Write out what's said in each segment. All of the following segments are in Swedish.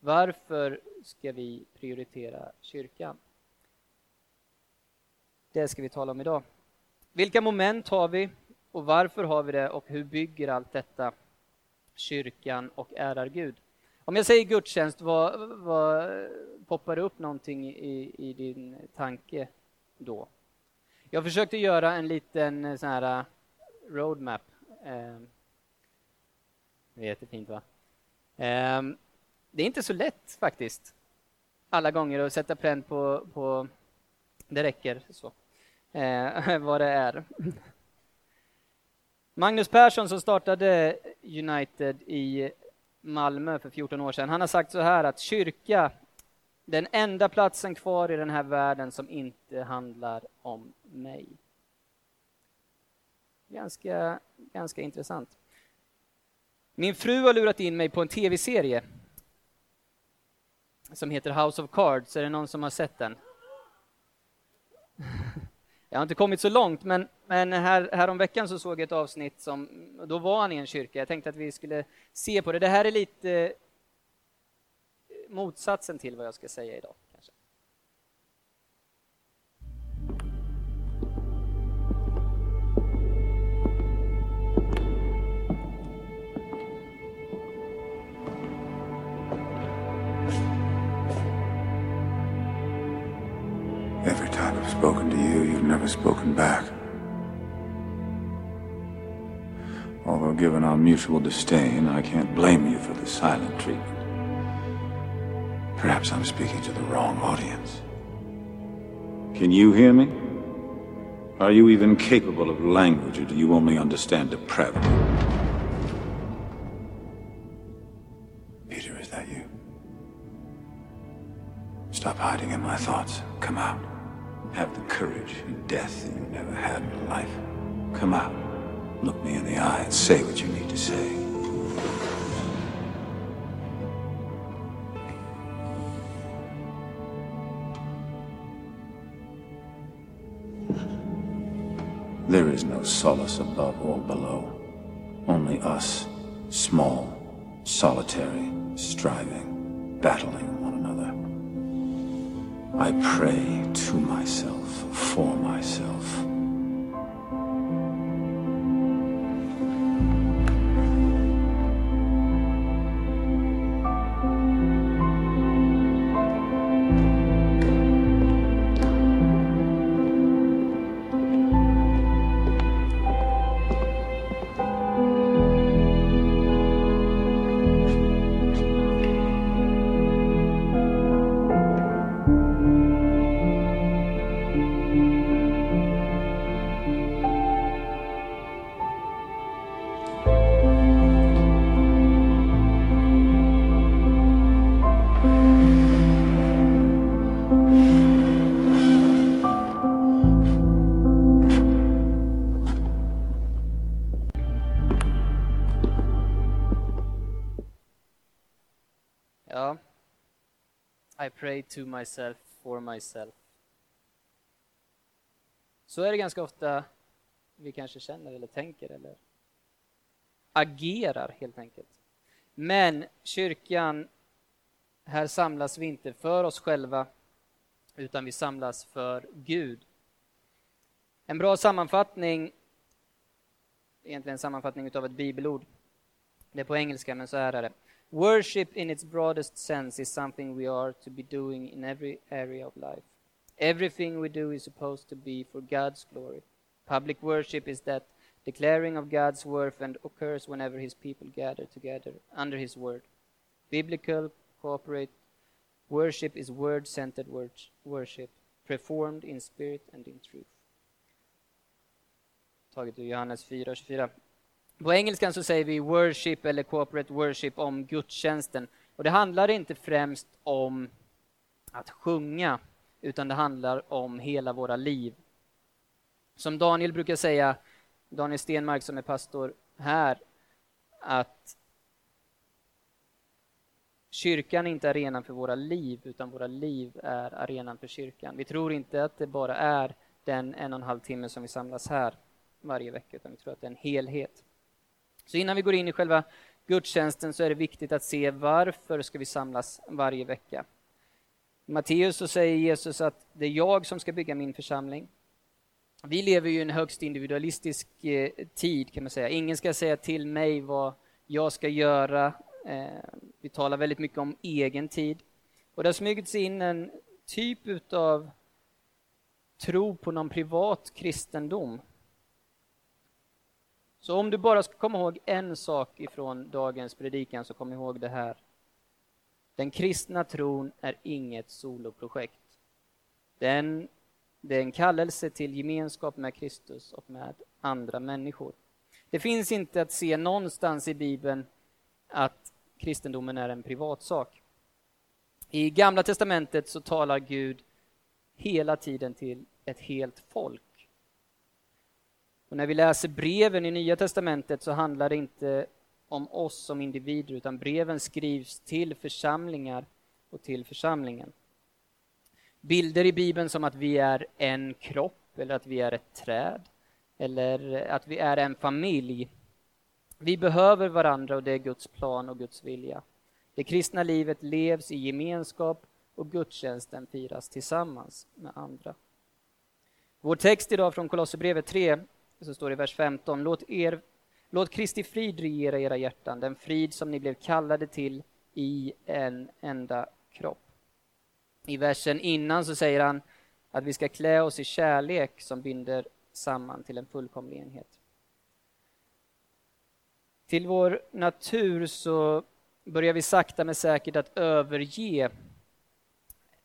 Varför ska vi prioritera kyrkan? Det ska vi tala om idag. Vilka moment har vi och varför har vi det och hur bygger allt detta kyrkan och ärar Gud? Om jag säger gudstjänst, vad, vad poppar det upp någonting i, i din tanke då? Jag försökte göra en liten eh, sån här eh, roadmap. Eh, det är jättefint va? Eh, det är inte så lätt faktiskt, alla gånger att sätta pränt på, på det räcker så, eh, vad det är. Magnus Persson som startade United i Malmö för 14 år sedan, han har sagt så här att kyrka, den enda platsen kvar i den här världen som inte handlar om mig. Ganska, ganska intressant. Min fru har lurat in mig på en tv-serie som heter House of Cards. Är det någon som har sett den? Jag har inte kommit så långt, men, men här, häromveckan så såg jag ett avsnitt som, då var han i en kyrka. Jag tänkte att vi skulle se på det. Det här är lite eh, motsatsen till vad jag ska säga idag. Spoken back. Although, given our mutual disdain, I can't blame you for the silent treatment. Perhaps I'm speaking to the wrong audience. Can you hear me? Are you even capable of language, or do you only understand depravity? Peter, is that you? Stop hiding in my thoughts. Come out. Have the courage in death that you never had in life. Come out. Look me in the eye and say what you need to say. There is no solace above or below. Only us, small, solitary, striving, battling I pray to myself, for myself. Pray to myself for myself. Så är det ganska ofta vi kanske känner eller tänker eller agerar helt enkelt. Men kyrkan, här samlas vi inte för oss själva utan vi samlas för Gud. En bra sammanfattning, egentligen en sammanfattning av ett bibelord, det är på engelska men så här är det. Worship, in its broadest sense, is something we are to be doing in every area of life. Everything we do is supposed to be for God's glory. Public worship is that declaring of God's worth and occurs whenever His people gather together under His word. Biblical, corporate worship is word centered worship, performed in spirit and in truth. Taget ur Johannes 4.24. På engelskan så säger vi worship eller corporate worship om gudstjänsten. Och det handlar inte främst om att sjunga, utan det handlar om hela våra liv. Som Daniel brukar säga, Daniel Stenmark som är pastor här, att kyrkan är inte arenan för våra liv, utan våra liv är arenan för kyrkan. Vi tror inte att det bara är den en och en halv timme som vi samlas här varje vecka, utan vi tror att det är en helhet. Så innan vi går in i själva gudstjänsten så är det viktigt att se varför ska vi samlas varje vecka. I Matteus så säger Jesus att det är jag som ska bygga min församling. Vi lever ju i en högst individualistisk eh, tid kan man säga. Ingen ska säga till mig vad jag ska göra. Eh, vi talar väldigt mycket om egen tid. Och det har smugit sig in en typ av tro på någon privat kristendom. Så om du bara ska komma ihåg en sak ifrån dagens predikan så kom ihåg det här. Den kristna tron är inget soloprojekt. Den, det är en kallelse till gemenskap med Kristus och med andra människor. Det finns inte att se någonstans i Bibeln att kristendomen är en privatsak. I Gamla testamentet så talar Gud hela tiden till ett helt folk. Och när vi läser breven i Nya testamentet så handlar det inte om oss som individer utan breven skrivs till församlingar och till församlingen. Bilder i Bibeln som att vi är en kropp eller att vi är ett träd eller att vi är en familj. Vi behöver varandra och det är Guds plan och Guds vilja. Det kristna livet levs i gemenskap och gudstjänsten firas tillsammans med andra. Vår text idag från Kolosserbrevet 3, så står det i vers 15. Låt, er, låt Kristi frid regera era hjärtan, den frid som ni blev kallade till i en enda kropp. I versen innan så säger han att vi ska klä oss i kärlek som binder samman till en fullkomlig enhet. Till vår natur så börjar vi sakta men säkert att överge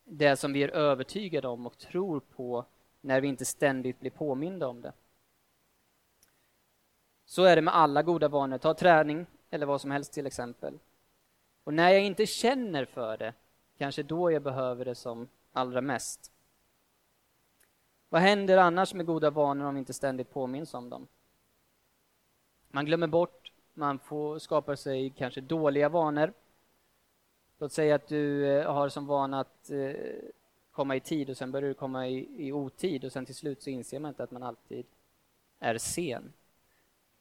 det som vi är övertygade om och tror på när vi inte ständigt blir påminda om det. Så är det med alla goda vanor. Ta träning eller vad som helst till exempel. Och när jag inte känner för det, kanske då jag behöver det som allra mest. Vad händer annars med goda vanor om vi inte ständigt påminns om dem? Man glömmer bort, man får skapa sig kanske dåliga vanor. Låt säga att du eh, har som vana att eh, komma i tid och sen börjar du komma i, i otid och sen till slut så inser man inte att man alltid är sen.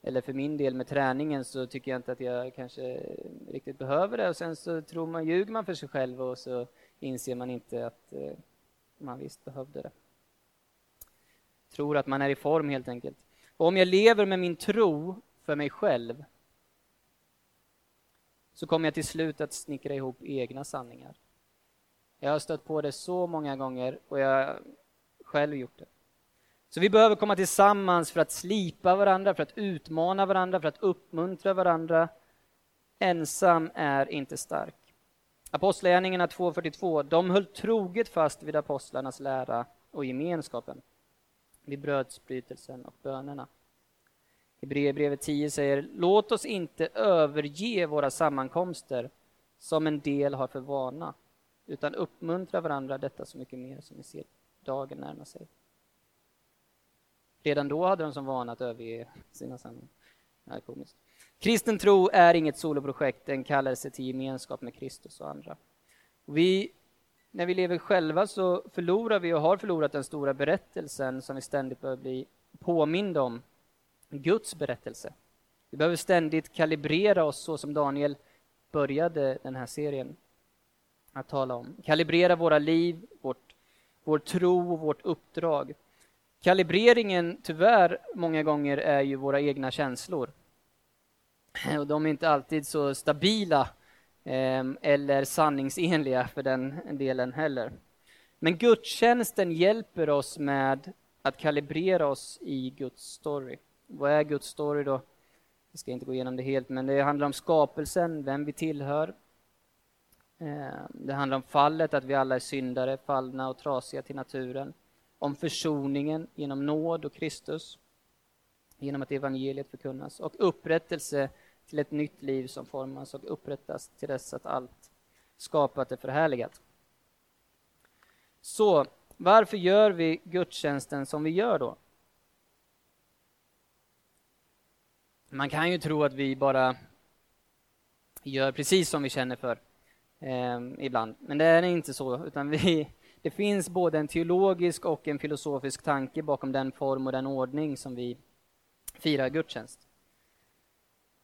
Eller för min del med träningen så tycker jag inte att jag kanske riktigt behöver det och sen så tror man, ljuger man för sig själv och så inser man inte att eh, man visst behövde det. Tror att man är i form helt enkelt. Och om jag lever med min tro för mig själv så kommer jag till slut att snickra ihop egna sanningar. Jag har stött på det så många gånger och jag har själv gjort det. Så vi behöver komma tillsammans för att slipa varandra, för att utmana varandra, för att uppmuntra varandra. Ensam är inte stark. Apostlagärningarna 2.42, de höll troget fast vid apostlarnas lära och gemenskapen, vid brödsbrytelsen och bönerna. Hebreerbrevet 10 säger, låt oss inte överge våra sammankomster som en del har för vana, utan uppmuntra varandra detta så mycket mer som vi ser dagen närma sig. Redan då hade de som vana att överge sina sanningar. Komiskt. Kristen tro är inget soloprojekt, en kallelse till gemenskap med Kristus och andra. Vi, när vi lever själva så förlorar vi och har förlorat den stora berättelsen som vi ständigt behöver bli påminda om, Guds berättelse. Vi behöver ständigt kalibrera oss så som Daniel började den här serien att tala om. Kalibrera våra liv, vårt, vår tro och vårt uppdrag. Kalibreringen, tyvärr, många gånger är ju våra egna känslor. Och de är inte alltid så stabila ehm, eller sanningsenliga för den delen heller. Men gudstjänsten hjälper oss med att kalibrera oss i Guds story. Vad är Guds story då? Jag ska inte gå igenom det helt, men det handlar om skapelsen, vem vi tillhör, ehm, det handlar om fallet, att vi alla är syndare, fallna och trasiga till naturen. Om försoningen genom nåd och Kristus, genom att evangeliet förkunnas. Och upprättelse till ett nytt liv som formas och upprättas till dess att allt skapat är förhärligat. Så varför gör vi gudstjänsten som vi gör då? Man kan ju tro att vi bara gör precis som vi känner för eh, ibland. Men det är inte så, utan vi, det finns både en teologisk och en filosofisk tanke bakom den form och den ordning som vi firar gudstjänst.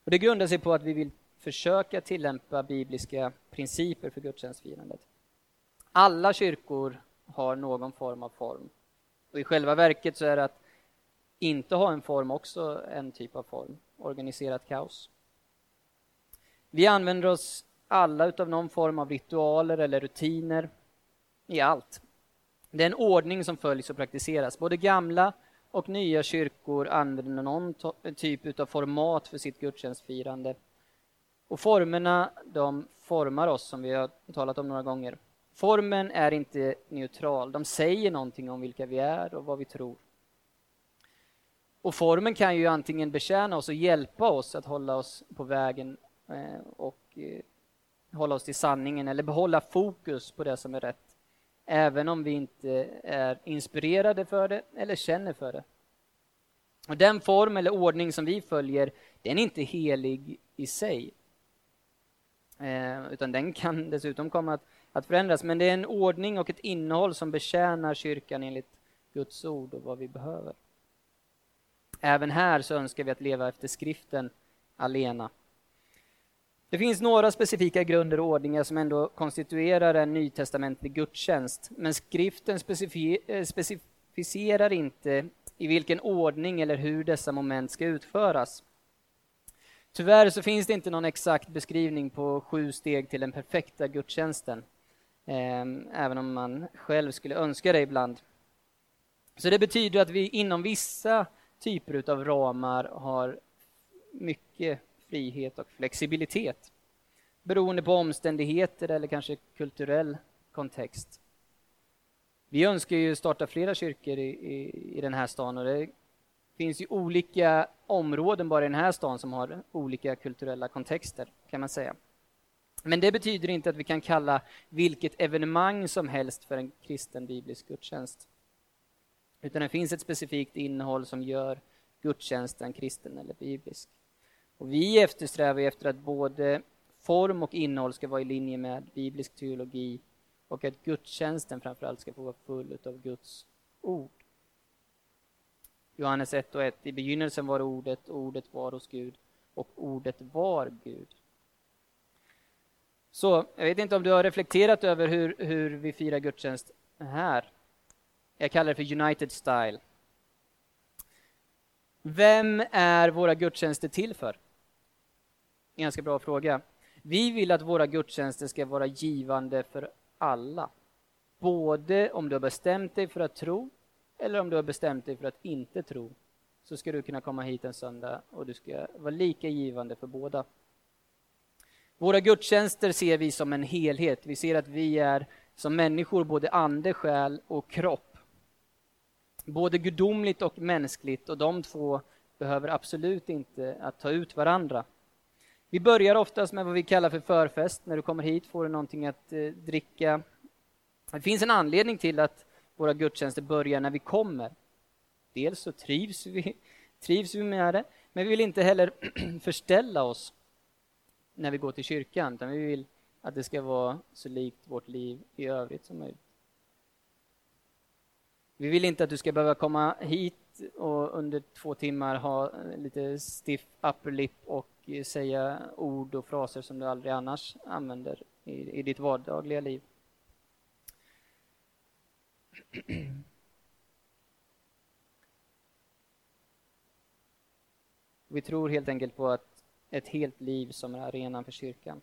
Och det grundar sig på att vi vill försöka tillämpa bibliska principer för gudstjänstfirandet. Alla kyrkor har någon form av form. Och I själva verket så är det att inte ha en form också en typ av form, organiserat kaos. Vi använder oss alla av någon form av ritualer eller rutiner i allt. Det är en ordning som följs och praktiseras. Både gamla och nya kyrkor använder någon typ av format för sitt gudstjänstfirande. Och formerna de formar oss, som vi har talat om några gånger. Formen är inte neutral, de säger någonting om vilka vi är och vad vi tror. Och formen kan ju antingen betjäna oss och hjälpa oss att hålla oss på vägen eh, och eh, hålla oss till sanningen eller behålla fokus på det som är rätt även om vi inte är inspirerade för det eller känner för det. Och Den form eller ordning som vi följer, den är inte helig i sig. Eh, utan den kan dessutom komma att, att förändras. Men det är en ordning och ett innehåll som betjänar kyrkan enligt Guds ord och vad vi behöver. Även här så önskar vi att leva efter skriften alena. Det finns några specifika grunder och ordningar som ändå konstituerar en nytestamentlig gudstjänst, men skriften specifi- eh, specificerar inte i vilken ordning eller hur dessa moment ska utföras. Tyvärr så finns det inte någon exakt beskrivning på sju steg till den perfekta gudstjänsten, ehm, även om man själv skulle önska det ibland. Så det betyder att vi inom vissa typer av ramar har mycket frihet och flexibilitet beroende på omständigheter eller kanske kulturell kontext. Vi önskar ju starta flera kyrkor i, i, i den här stan och det finns ju olika områden bara i den här stan som har olika kulturella kontexter kan man säga. Men det betyder inte att vi kan kalla vilket evenemang som helst för en kristen biblisk gudstjänst. Utan det finns ett specifikt innehåll som gör gudstjänsten kristen eller biblisk. Och vi eftersträvar efter att både form och innehåll ska vara i linje med biblisk teologi och att gudstjänsten framförallt ska få vara full av Guds ord. Johannes 1 och 1. I begynnelsen var ordet, ordet var hos Gud och ordet var Gud. Så, jag vet inte om du har reflekterat över hur, hur vi firar gudstjänst här. Jag kallar det för United Style. Vem är våra gudstjänster till för? En ganska bra fråga. Vi vill att våra gudstjänster ska vara givande för alla. Både om du har bestämt dig för att tro eller om du har bestämt dig för att inte tro så ska du kunna komma hit en söndag och du ska vara lika givande för båda. Våra gudstjänster ser vi som en helhet. Vi ser att vi är som människor både ande, själ och kropp. Både gudomligt och mänskligt och de två behöver absolut inte att ta ut varandra. Vi börjar oftast med vad vi kallar för förfest. När du kommer hit får du någonting att eh, dricka. Det finns en anledning till att våra gudstjänster börjar när vi kommer. Dels så trivs vi, trivs vi med det, men vi vill inte heller förställa oss när vi går till kyrkan, utan vi vill att det ska vara så likt vårt liv i övrigt som möjligt. Vi vill inte att du ska behöva komma hit och under två timmar ha eh, lite stiff upper lip och säga ord och fraser som du aldrig annars använder i, i ditt vardagliga liv. Vi tror helt enkelt på att ett helt liv som är arenan för kyrkan.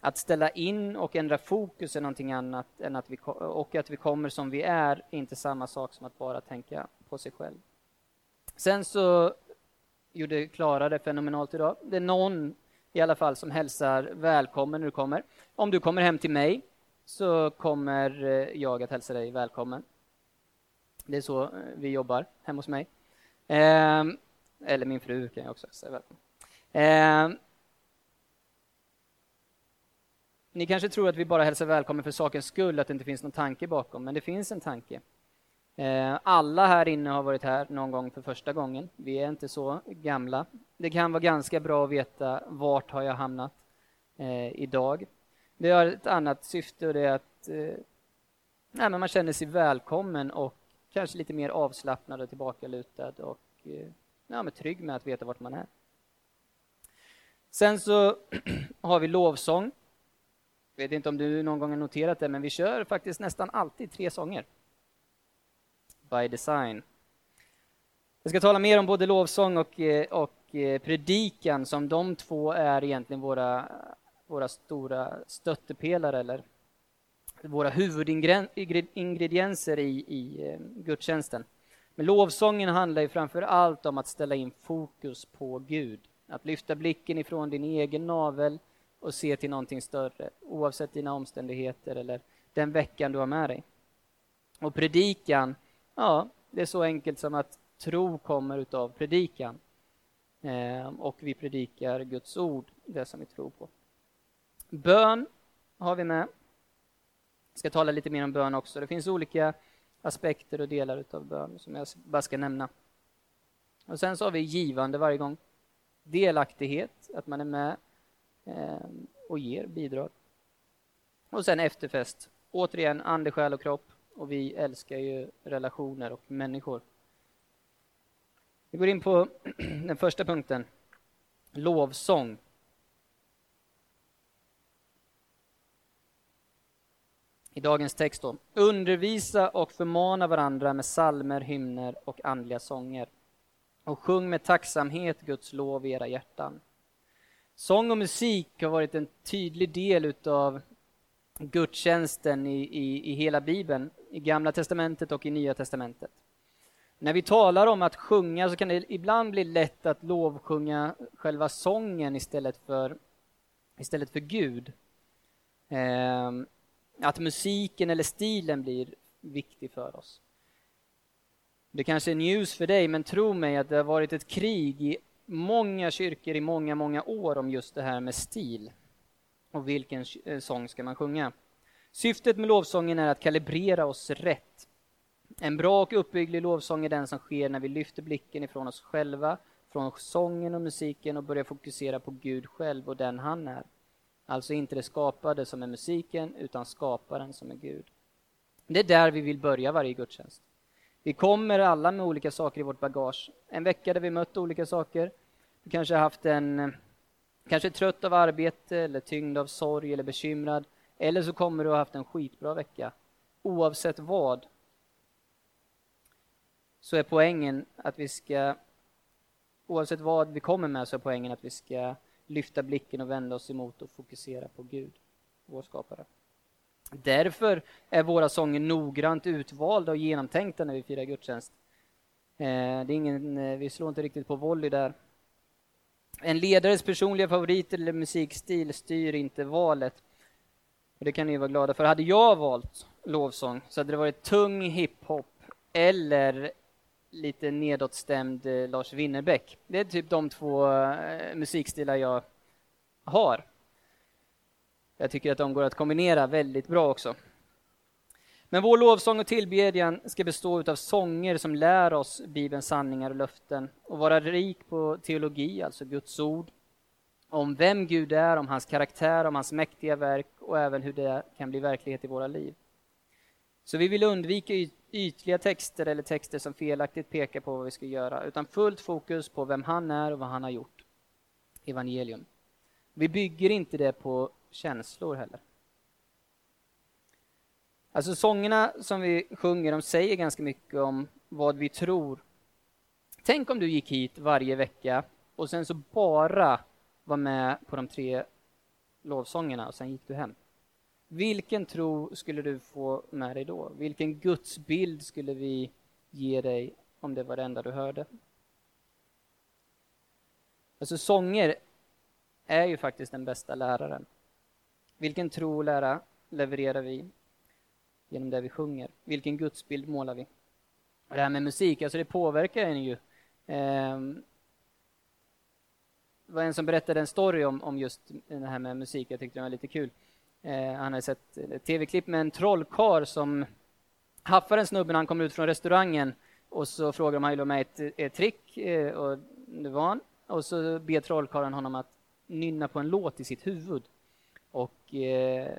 Att ställa in och ändra fokus är någonting annat än att vi, och att vi kommer som vi är, är inte samma sak som att bara tänka på sig själv. Sen så gjorde Klara det fenomenalt idag. Det är någon i alla fall som hälsar välkommen när du kommer. Om du kommer hem till mig så kommer eh, jag att hälsa dig välkommen. Det är så eh, vi jobbar hemma hos mig. Eh, eller min fru kan jag också säga välkommen. Eh, ni kanske tror att vi bara hälsar välkommen för sakens skull, att det inte finns någon tanke bakom, men det finns en tanke. Eh, alla här inne har varit här någon gång för första gången. Vi är inte så gamla. Det kan vara ganska bra att veta vart har jag hamnat eh, idag. Det har ett annat syfte och det är att eh, nej, man känner sig välkommen och kanske lite mer avslappnad och tillbakalutad och eh, ja, men trygg med att veta vart man är. Sen så har vi lovsång. Jag vet inte om du någon gång har noterat det, men vi kör faktiskt nästan alltid tre sånger. By design. Jag ska tala mer om både lovsång och, eh, och eh, predikan, som de två är egentligen våra, våra stora stöttepelare, eller våra huvudingredienser i, i eh, gudstjänsten. Men lovsången handlar ju framför allt om att ställa in fokus på Gud. Att lyfta blicken ifrån din egen navel och se till någonting större, oavsett dina omständigheter eller den veckan du har med dig. Och predikan, ja, det är så enkelt som att tro kommer utav predikan. Eh, och vi predikar Guds ord, det som vi tror på. Bön har vi med. Jag ska tala lite mer om bön också. Det finns olika aspekter och delar utav bön som jag bara ska nämna. Och sen så har vi givande varje gång. Delaktighet, att man är med eh, och ger bidrag. Och sen efterfest. Återigen ande, själ och kropp. Och vi älskar ju relationer och människor. Vi går in på den första punkten. Lovsång. I dagens text då. Undervisa och förmana varandra med salmer, hymner och andliga sånger. Och sjung med tacksamhet Guds lov i era hjärtan. Sång och musik har varit en tydlig del utav gudstjänsten i, i, i hela Bibeln, i Gamla Testamentet och i Nya Testamentet. När vi talar om att sjunga så kan det ibland bli lätt att lovsjunga själva sången istället för, istället för Gud. Eh, att musiken eller stilen blir viktig för oss. Det kanske är news för dig, men tro mig att det har varit ett krig i många kyrkor i många, många år om just det här med stil och vilken eh, sång ska man sjunga. Syftet med lovsången är att kalibrera oss rätt. En bra och uppbygglig lovsång är den som sker när vi lyfter blicken ifrån oss själva, från sången och musiken och börjar fokusera på Gud själv och den han är. Alltså inte det skapade som är musiken, utan skaparen som är Gud. Det är där vi vill börja varje gudstjänst. Vi kommer alla med olika saker i vårt bagage. En vecka där vi mött olika saker. Du kanske har haft en, eh, kanske trött av arbete eller tyngd av sorg eller bekymrad. Eller så kommer du ha haft en skitbra vecka. Oavsett vad så är poängen att vi ska, oavsett vad vi kommer med, så är poängen att vi ska lyfta blicken och vända oss emot och fokusera på Gud, vår skapare. Därför är våra sånger noggrant utvalda och genomtänkta när vi firar gudstjänst. Eh, det är ingen, eh, vi slår inte riktigt på volley där. En ledares personliga favorit eller musikstil styr inte valet. Och det kan ni vara glada för. Hade jag valt lovsång så hade det varit tung hiphop eller lite nedåtstämd eh, Lars Winnerbäck. Det är typ de två eh, musikstilar jag har. Jag tycker att de går att kombinera väldigt bra också. Men vår lovsång och tillbedjan ska bestå av sånger som lär oss Bibelns sanningar och löften och vara rik på teologi, alltså Guds ord, om vem Gud är, om hans karaktär, om hans mäktiga verk och även hur det kan bli verklighet i våra liv. Så vi vill undvika ytliga texter eller texter som felaktigt pekar på vad vi ska göra, utan fullt fokus på vem han är och vad han har gjort. Evangelium. Vi bygger inte det på känslor heller. Alltså sångerna som vi sjunger, de säger ganska mycket om vad vi tror. Tänk om du gick hit varje vecka och sen så bara var med på de tre lovsångerna och sen gick du hem. Vilken tro skulle du få med dig då? Vilken gudsbild skulle vi ge dig om det var det enda du hörde? Alltså sånger är ju faktiskt den bästa läraren. Vilken tro och lära levererar vi genom det vi sjunger? Vilken gudsbild målar vi? Och det här med musik, alltså det påverkar en ju. Eh, det var en som berättade en story om, om just det här med musik, jag tyckte det var lite kul. Eh, han hade sett ett tv-klipp med en trollkar som haffar en snubbe när han kommer ut från restaurangen och så frågar de om han vill med ett, ett trick eh, och det var han. Och så ber trollkarlen honom att nynna på en låt i sitt huvud. Och eh,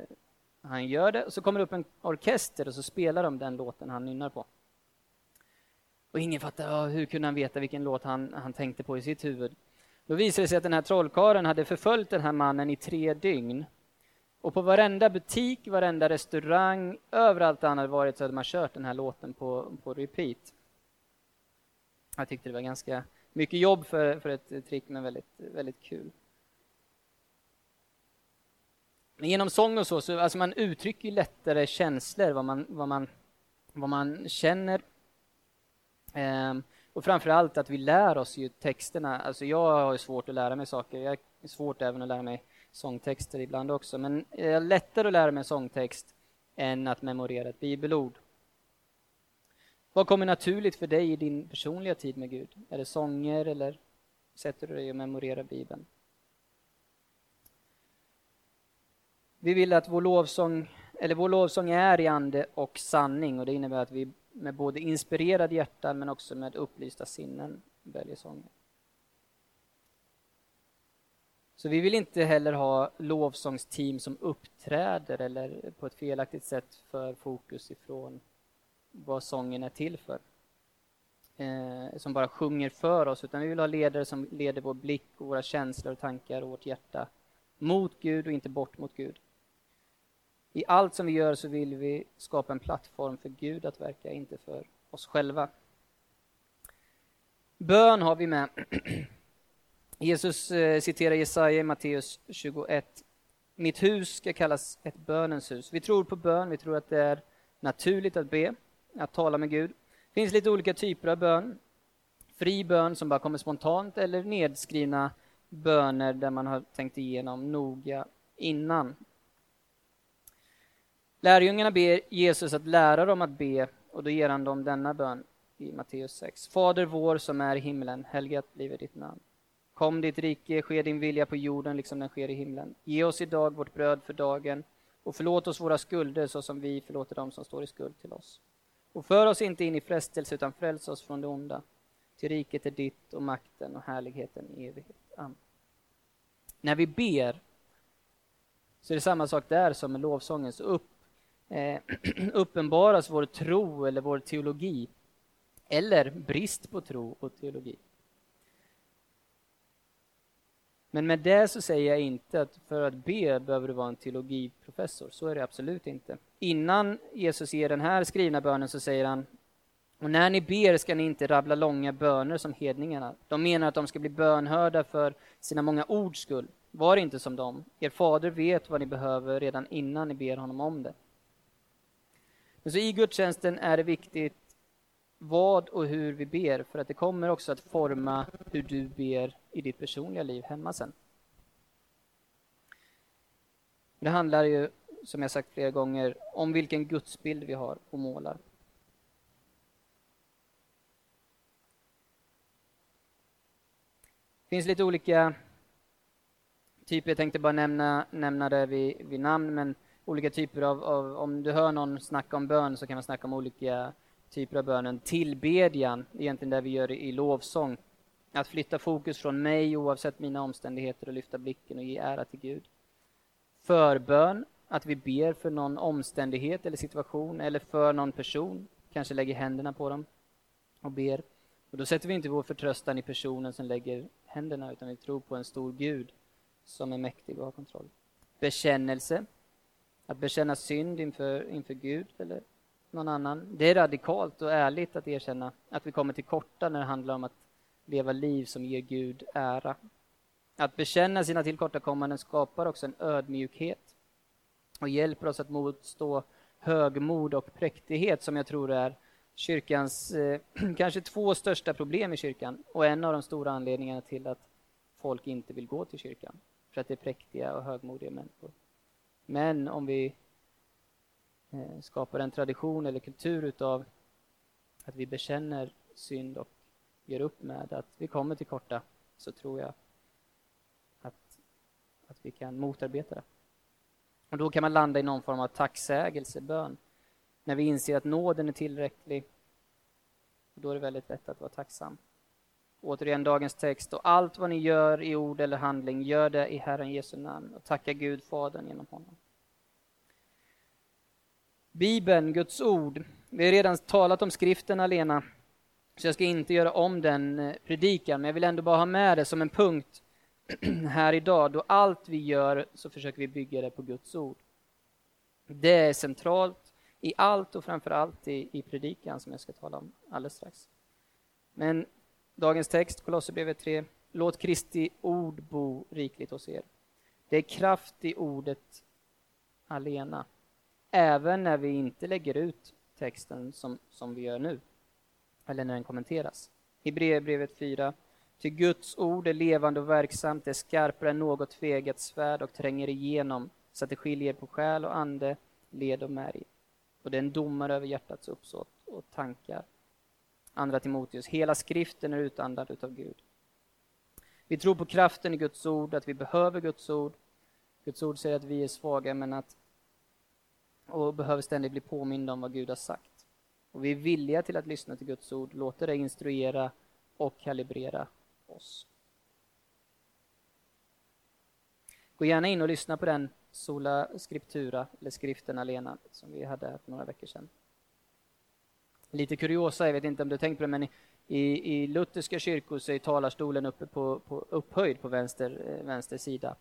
han gör det och så kommer det upp en orkester och så spelar de den låten han nynnar på. Och ingen fattar, oh, hur kunde han veta vilken låt han, han tänkte på i sitt huvud? Då visade det sig att den här trollkaren hade förföljt den här mannen i tre dygn. Och på varenda butik, varenda restaurang, överallt där han hade varit så hade man kört den här låten på, på repeat. Jag tyckte det var ganska mycket jobb för, för ett trick, men väldigt, väldigt kul. Men genom sång och så, så alltså man uttrycker lättare känslor, vad man, vad man, vad man känner. Ehm, och framför allt att vi lär oss ju texterna. Alltså jag har svårt att lära mig saker. Jag har svårt även att lära mig sångtexter ibland också. Men det är lättare att lära mig sångtext än att memorera ett bibelord. Vad kommer naturligt för dig i din personliga tid med Gud? Är det sånger eller sätter du dig och memorerar Bibeln? Vi vill att vår lovsång, eller vår lovsång är i ande och sanning och det innebär att vi med både inspirerade hjärtan men också med upplysta sinnen väljer sånger. Så vi vill inte heller ha lovsångsteam som uppträder eller på ett felaktigt sätt för fokus ifrån vad sången är till för. Eh, som bara sjunger för oss, utan vi vill ha ledare som leder vår blick och våra känslor och tankar och vårt hjärta mot Gud och inte bort mot Gud. I allt som vi gör så vill vi skapa en plattform för Gud att verka, inte för oss själva. Bön har vi med. Jesus eh, citerar Jesaja i Matteus 21. Mitt hus ska kallas ett bönens hus. Vi tror på bön, vi tror att det är naturligt att be, att tala med Gud. Det finns lite olika typer av bön. Fri bön som bara kommer spontant eller nedskrivna böner där man har tänkt igenom noga innan. Lärjungarna ber Jesus att lära dem att be och då ger han dem denna bön i Matteus 6. Fader vår som är i himlen, helgat blive ditt namn. Kom ditt rike, ske din vilja på jorden liksom den sker i himlen. Ge oss idag vårt bröd för dagen och förlåt oss våra skulder så som vi förlåter dem som står i skuld till oss. Och för oss inte in i frestelse utan fräls oss från det onda. Till riket är ditt och makten och härligheten i evighet. Amen. När vi ber så är det samma sak där som med lovsången. Så upp, eh, uppenbaras vår tro eller vår teologi eller brist på tro och teologi. Men med det så säger jag inte att för att be behöver du vara en teologiprofessor. Så är det absolut inte. Innan Jesus ger den här skrivna bönen så säger han och när ni ber ska ni inte rabbla långa böner som hedningarna. De menar att de ska bli bönhörda för sina många ords skull. Var inte som dem. Er fader vet vad ni behöver redan innan ni ber honom om det. Men så I gudstjänsten är det viktigt vad och hur vi ber, för att det kommer också att forma hur du ber i ditt personliga liv hemma sen. Det handlar ju, som jag sagt flera gånger, om vilken gudsbild vi har och målar. Det finns lite olika typer, jag tänkte bara nämna, nämna det vid, vid namn, men olika typer av, av, om du hör någon snacka om bön så kan man snacka om olika typer av bönen. Tillbedjan, egentligen det vi gör i lovsång. Att flytta fokus från mig oavsett mina omständigheter och lyfta blicken och ge ära till Gud. Förbön, att vi ber för någon omständighet eller situation eller för någon person, kanske lägger händerna på dem och ber. Och då sätter vi inte vår förtröstan i personen som lägger händerna utan vi tror på en stor Gud som är mäktig och har kontroll. Bekännelse, att bekänna synd inför, inför Gud eller någon annan. Det är radikalt och ärligt att erkänna att vi kommer till korta när det handlar om att leva liv som ger Gud ära. Att bekänna sina tillkortakommanden skapar också en ödmjukhet och hjälper oss att motstå högmod och präktighet som jag tror är kyrkans eh, kanske två största problem i kyrkan och en av de stora anledningarna till att folk inte vill gå till kyrkan. För att det är präktiga och högmodiga människor. Men om vi eh, skapar en tradition eller kultur utav att vi bekänner synd och gör upp med att vi kommer till korta, så tror jag att, att vi kan motarbeta det. Och då kan man landa i någon form av tacksägelsebön. När vi inser att nåden är tillräcklig, då är det väldigt lätt att vara tacksam. Återigen dagens text. Och allt vad ni gör i ord eller handling, gör det i Herren Jesu namn och tacka Gud, Fadern, genom honom. Bibeln, Guds ord. Vi har redan talat om skriften alena. Så jag ska inte göra om den eh, predikan, men jag vill ändå bara ha med det som en punkt här idag, då allt vi gör så försöker vi bygga det på Guds ord. Det är centralt i allt och framför allt i, i predikan som jag ska tala om alldeles strax. Men dagens text, Kolosserbrevet 3. Låt Kristi ord bo rikligt hos er. Det är kraft i ordet alena. Även när vi inte lägger ut texten som, som vi gör nu. Eller när den kommenteras. Hebreerbrevet 4. Till Guds ord är levande och verksamt, det är skarpare än något tvegat svärd och tränger igenom så att det skiljer på själ och ande, led och märg. Och det är en domare över hjärtats uppsåt och tankar. Andra Timoteus, hela skriften är utandad utav Gud. Vi tror på kraften i Guds ord, att vi behöver Guds ord. Guds ord säger att vi är svaga men att och behöver ständigt bli påminda om vad Gud har sagt. Och vi är villiga till att lyssna till Guds ord, låta det instruera och kalibrera oss. Gå gärna in och lyssna på den Sola Scriptura, eller skriften alena, som vi hade här för några veckor sedan. Lite kuriosa, jag vet inte om du tänkt på det, men i, i lutherska kyrkor så är talarstolen uppe på, på upphöjd på vänster, eh, vänster sida.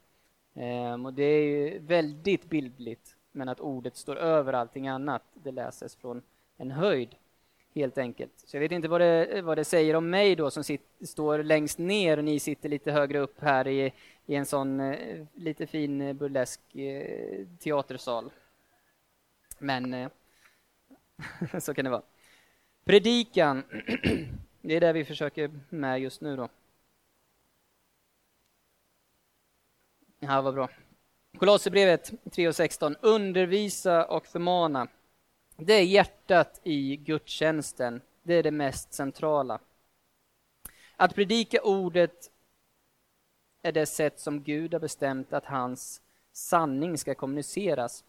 Ehm, och det är ju väldigt bildligt, men att ordet står över allting annat, det läses från en höjd helt enkelt. Så jag vet inte vad det, vad det säger om mig då som sit, står längst ner och ni sitter lite högre upp här i, i en sån eh, lite fin eh, burlesk eh, teatersal. Men eh, så kan det vara. Predikan, det är det vi försöker med just nu då. Ja, vad bra. Kolosserbrevet 3.16. Undervisa och förmana. Det är hjärtat i gudstjänsten. Det är det mest centrala. Att predika ordet är det sätt som Gud har bestämt att hans sanning ska kommuniceras.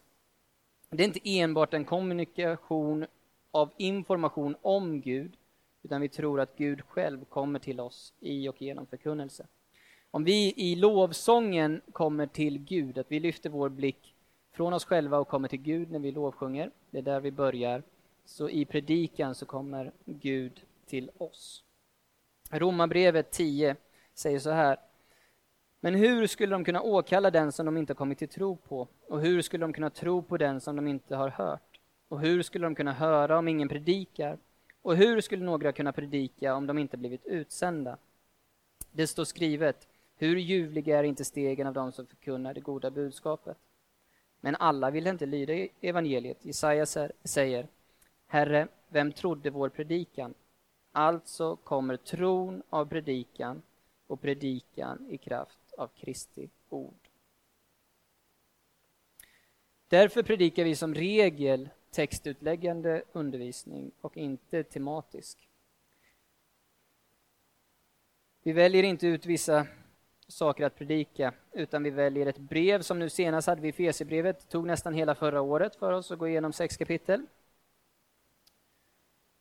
Det är inte enbart en kommunikation av information om Gud, utan vi tror att Gud själv kommer till oss i och genom förkunnelse. Om vi i lovsången kommer till Gud, att vi lyfter vår blick från oss själva och kommer till Gud när vi lovsjunger, det är där vi börjar, så i predikan så kommer Gud till oss. Romarbrevet 10 säger så här. Men hur skulle de kunna åkalla den som de inte kommit till tro på? Och hur skulle de kunna tro på den som de inte har hört? Och hur skulle de kunna höra om ingen predikar? Och hur skulle några kunna predika om de inte blivit utsända? Det står skrivet, hur ljuvliga är inte stegen av dem som förkunnar det goda budskapet? Men alla ville inte lyda evangeliet. Jesaja säger, Herre, vem trodde vår predikan? Alltså kommer tron av predikan och predikan i kraft av Kristi ord. Därför predikar vi som regel textutläggande undervisning och inte tematisk. Vi väljer inte ut vissa saker att predika, utan vi väljer ett brev som nu senast hade vi i Fesebrevet, tog nästan hela förra året för oss att gå igenom sex kapitel.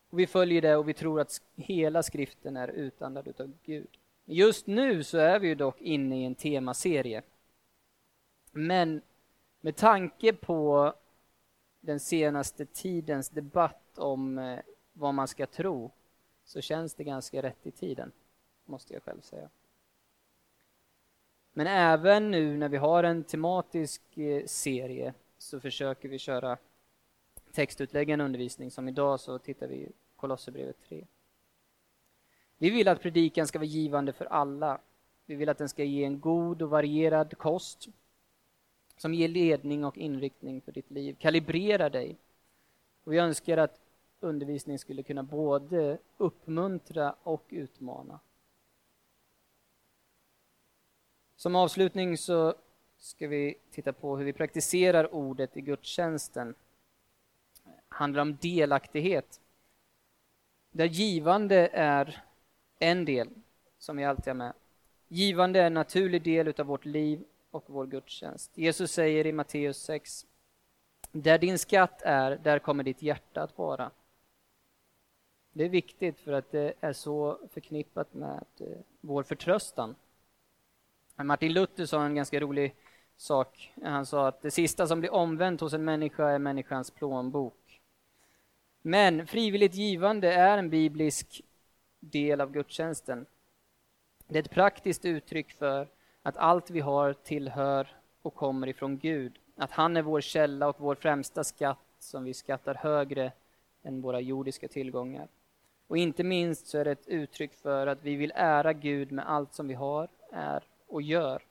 Och vi följer det och vi tror att hela skriften är utandad utav Gud. Just nu så är vi ju dock inne i en temaserie. Men med tanke på den senaste tidens debatt om eh, vad man ska tro så känns det ganska rätt i tiden, måste jag själv säga. Men även nu när vi har en tematisk eh, serie så försöker vi köra textutläggande undervisning. Som idag så tittar vi Kolosserbrevet 3. Vi vill att predikan ska vara givande för alla. Vi vill att den ska ge en god och varierad kost som ger ledning och inriktning för ditt liv, kalibrerar dig. Och vi önskar att undervisning skulle kunna både uppmuntra och utmana. Som avslutning så ska vi titta på hur vi praktiserar ordet i gudstjänsten. Det handlar om delaktighet. Där givande är en del, som vi alltid har med. Givande är en naturlig del av vårt liv och vår gudstjänst. Jesus säger i Matteus 6, där din skatt är, där kommer ditt hjärta att vara. Det är viktigt för att det är så förknippat med eh, vår förtröstan. Martin Luther sa en ganska rolig sak. Han sa att det sista som blir omvänt hos en människa är människans plånbok. Men frivilligt givande är en biblisk del av gudstjänsten. Det är ett praktiskt uttryck för att allt vi har tillhör och kommer ifrån Gud. Att han är vår källa och vår främsta skatt som vi skattar högre än våra jordiska tillgångar. Och inte minst så är det ett uttryck för att vi vill ära Gud med allt som vi har, är och gör.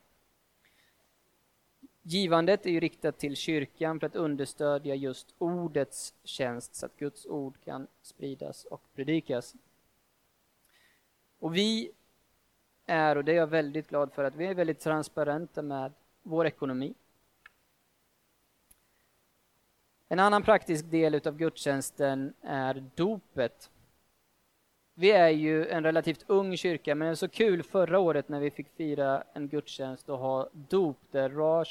Givandet är ju riktat till kyrkan för att understödja just ordets tjänst så att Guds ord kan spridas och predikas. Och vi är, och det är jag väldigt glad för, att vi är väldigt transparenta med vår ekonomi. En annan praktisk del utav gudstjänsten är dopet. Vi är ju en relativt ung kyrka, men det var så kul förra året när vi fick fira en gudstjänst och ha dop där Raj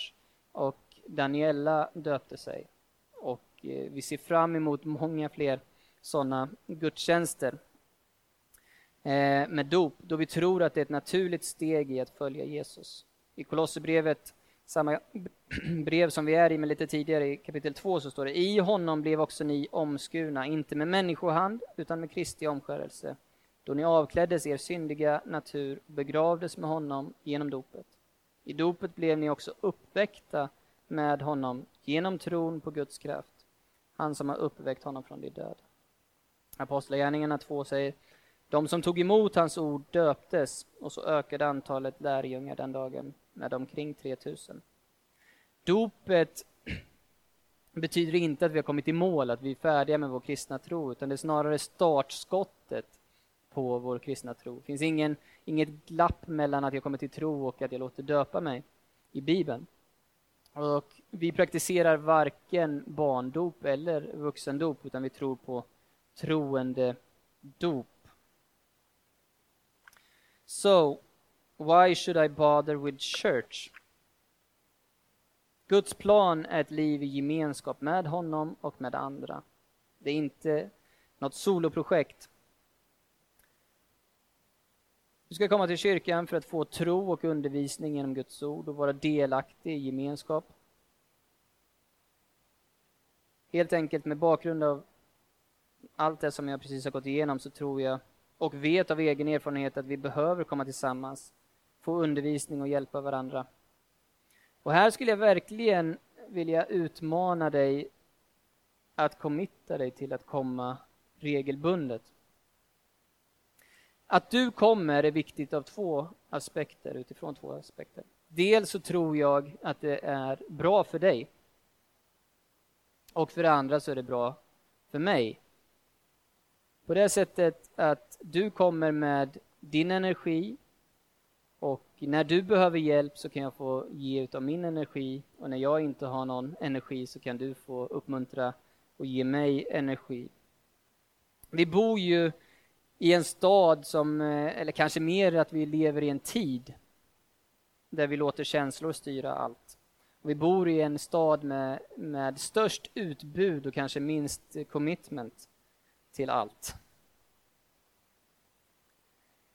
och Daniela döpte sig. Och eh, vi ser fram emot många fler sådana gudstjänster Eh, med dop, då vi tror att det är ett naturligt steg i att följa Jesus. I Kolosserbrevet, samma brev som vi är i men lite tidigare, i kapitel 2, så står det I honom blev också ni omskurna, inte med människohand, utan med Kristi omskärelse, då ni avkläddes er syndiga natur och begravdes med honom genom dopet. I dopet blev ni också uppväckta med honom genom tron på Guds kraft, han som har uppväckt honom från de döda. Apostlagärningarna 2 säger de som tog emot hans ord döptes och så ökade antalet lärjungar den dagen med omkring 3000. Dopet betyder inte att vi har kommit i mål, att vi är färdiga med vår kristna tro, utan det är snarare startskottet på vår kristna tro. Det finns ingen, inget glapp mellan att jag kommer till tro och att jag låter döpa mig i Bibeln. Och vi praktiserar varken barndop eller vuxendop, utan vi tror på troende dop. So, why should I bother with church? Guds plan är ett liv i gemenskap med honom och med andra. Det är inte något soloprojekt. Du ska komma till kyrkan för att få tro och undervisning genom Guds ord och vara delaktig i gemenskap. Helt enkelt med bakgrund av allt det som jag precis har gått igenom så tror jag och vet av egen erfarenhet att vi behöver komma tillsammans, få undervisning och hjälpa varandra. Och här skulle jag verkligen vilja utmana dig att committa dig till att komma regelbundet. Att du kommer är viktigt av två aspekter, utifrån två aspekter. Dels så tror jag att det är bra för dig. Och för det andra så är det bra för mig. På det sättet att du kommer med din energi och när du behöver hjälp så kan jag få ge utav min energi och när jag inte har någon energi så kan du få uppmuntra och ge mig energi. Vi bor ju i en stad som, eh, eller kanske mer att vi lever i en tid där vi låter känslor styra allt. Vi bor i en stad med, med störst utbud och kanske minst commitment till allt.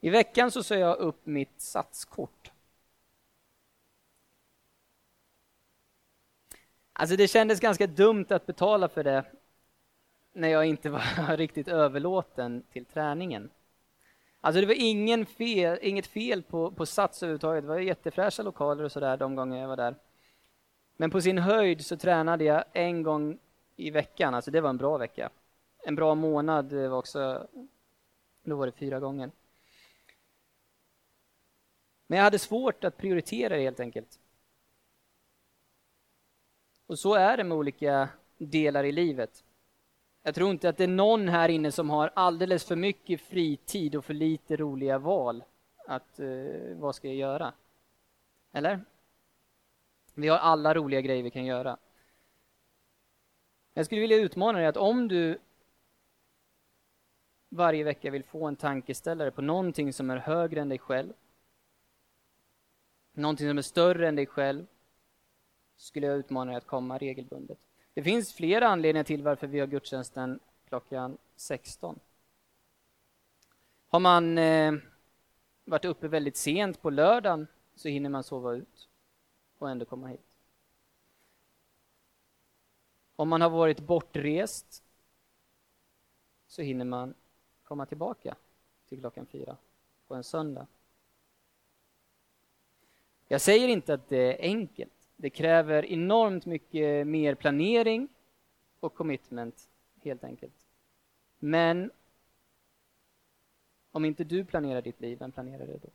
I veckan så sa jag upp mitt satskort. Alltså det kändes ganska dumt att betala för det när jag inte var riktigt överlåten till träningen. Alltså det var ingen fel, inget fel på, på Sats överhuvudtaget. Det var jättefräscha lokaler och sådär de gånger jag var där. Men på sin höjd så tränade jag en gång i veckan, alltså det var en bra vecka. En bra månad eh, var också, då var det fyra gånger. Men jag hade svårt att prioritera det helt enkelt. Och så är det med olika delar i livet. Jag tror inte att det är någon här inne som har alldeles för mycket fritid och för lite roliga val. Att, eh, vad ska jag göra? Eller? Vi har alla roliga grejer vi kan göra. Jag skulle vilja utmana dig att om du varje vecka vill få en tankeställare på någonting som är högre än dig själv, någonting som är större än dig själv, skulle jag utmana dig att komma regelbundet. Det finns flera anledningar till varför vi har gudstjänsten klockan 16. Har man eh, varit uppe väldigt sent på lördagen så hinner man sova ut och ändå komma hit. Om man har varit bortrest så hinner man komma tillbaka till klockan fyra på en söndag. Jag säger inte att det är enkelt. Det kräver enormt mycket mer planering och commitment, helt enkelt. Men om inte du planerar ditt liv, vem planerar det då?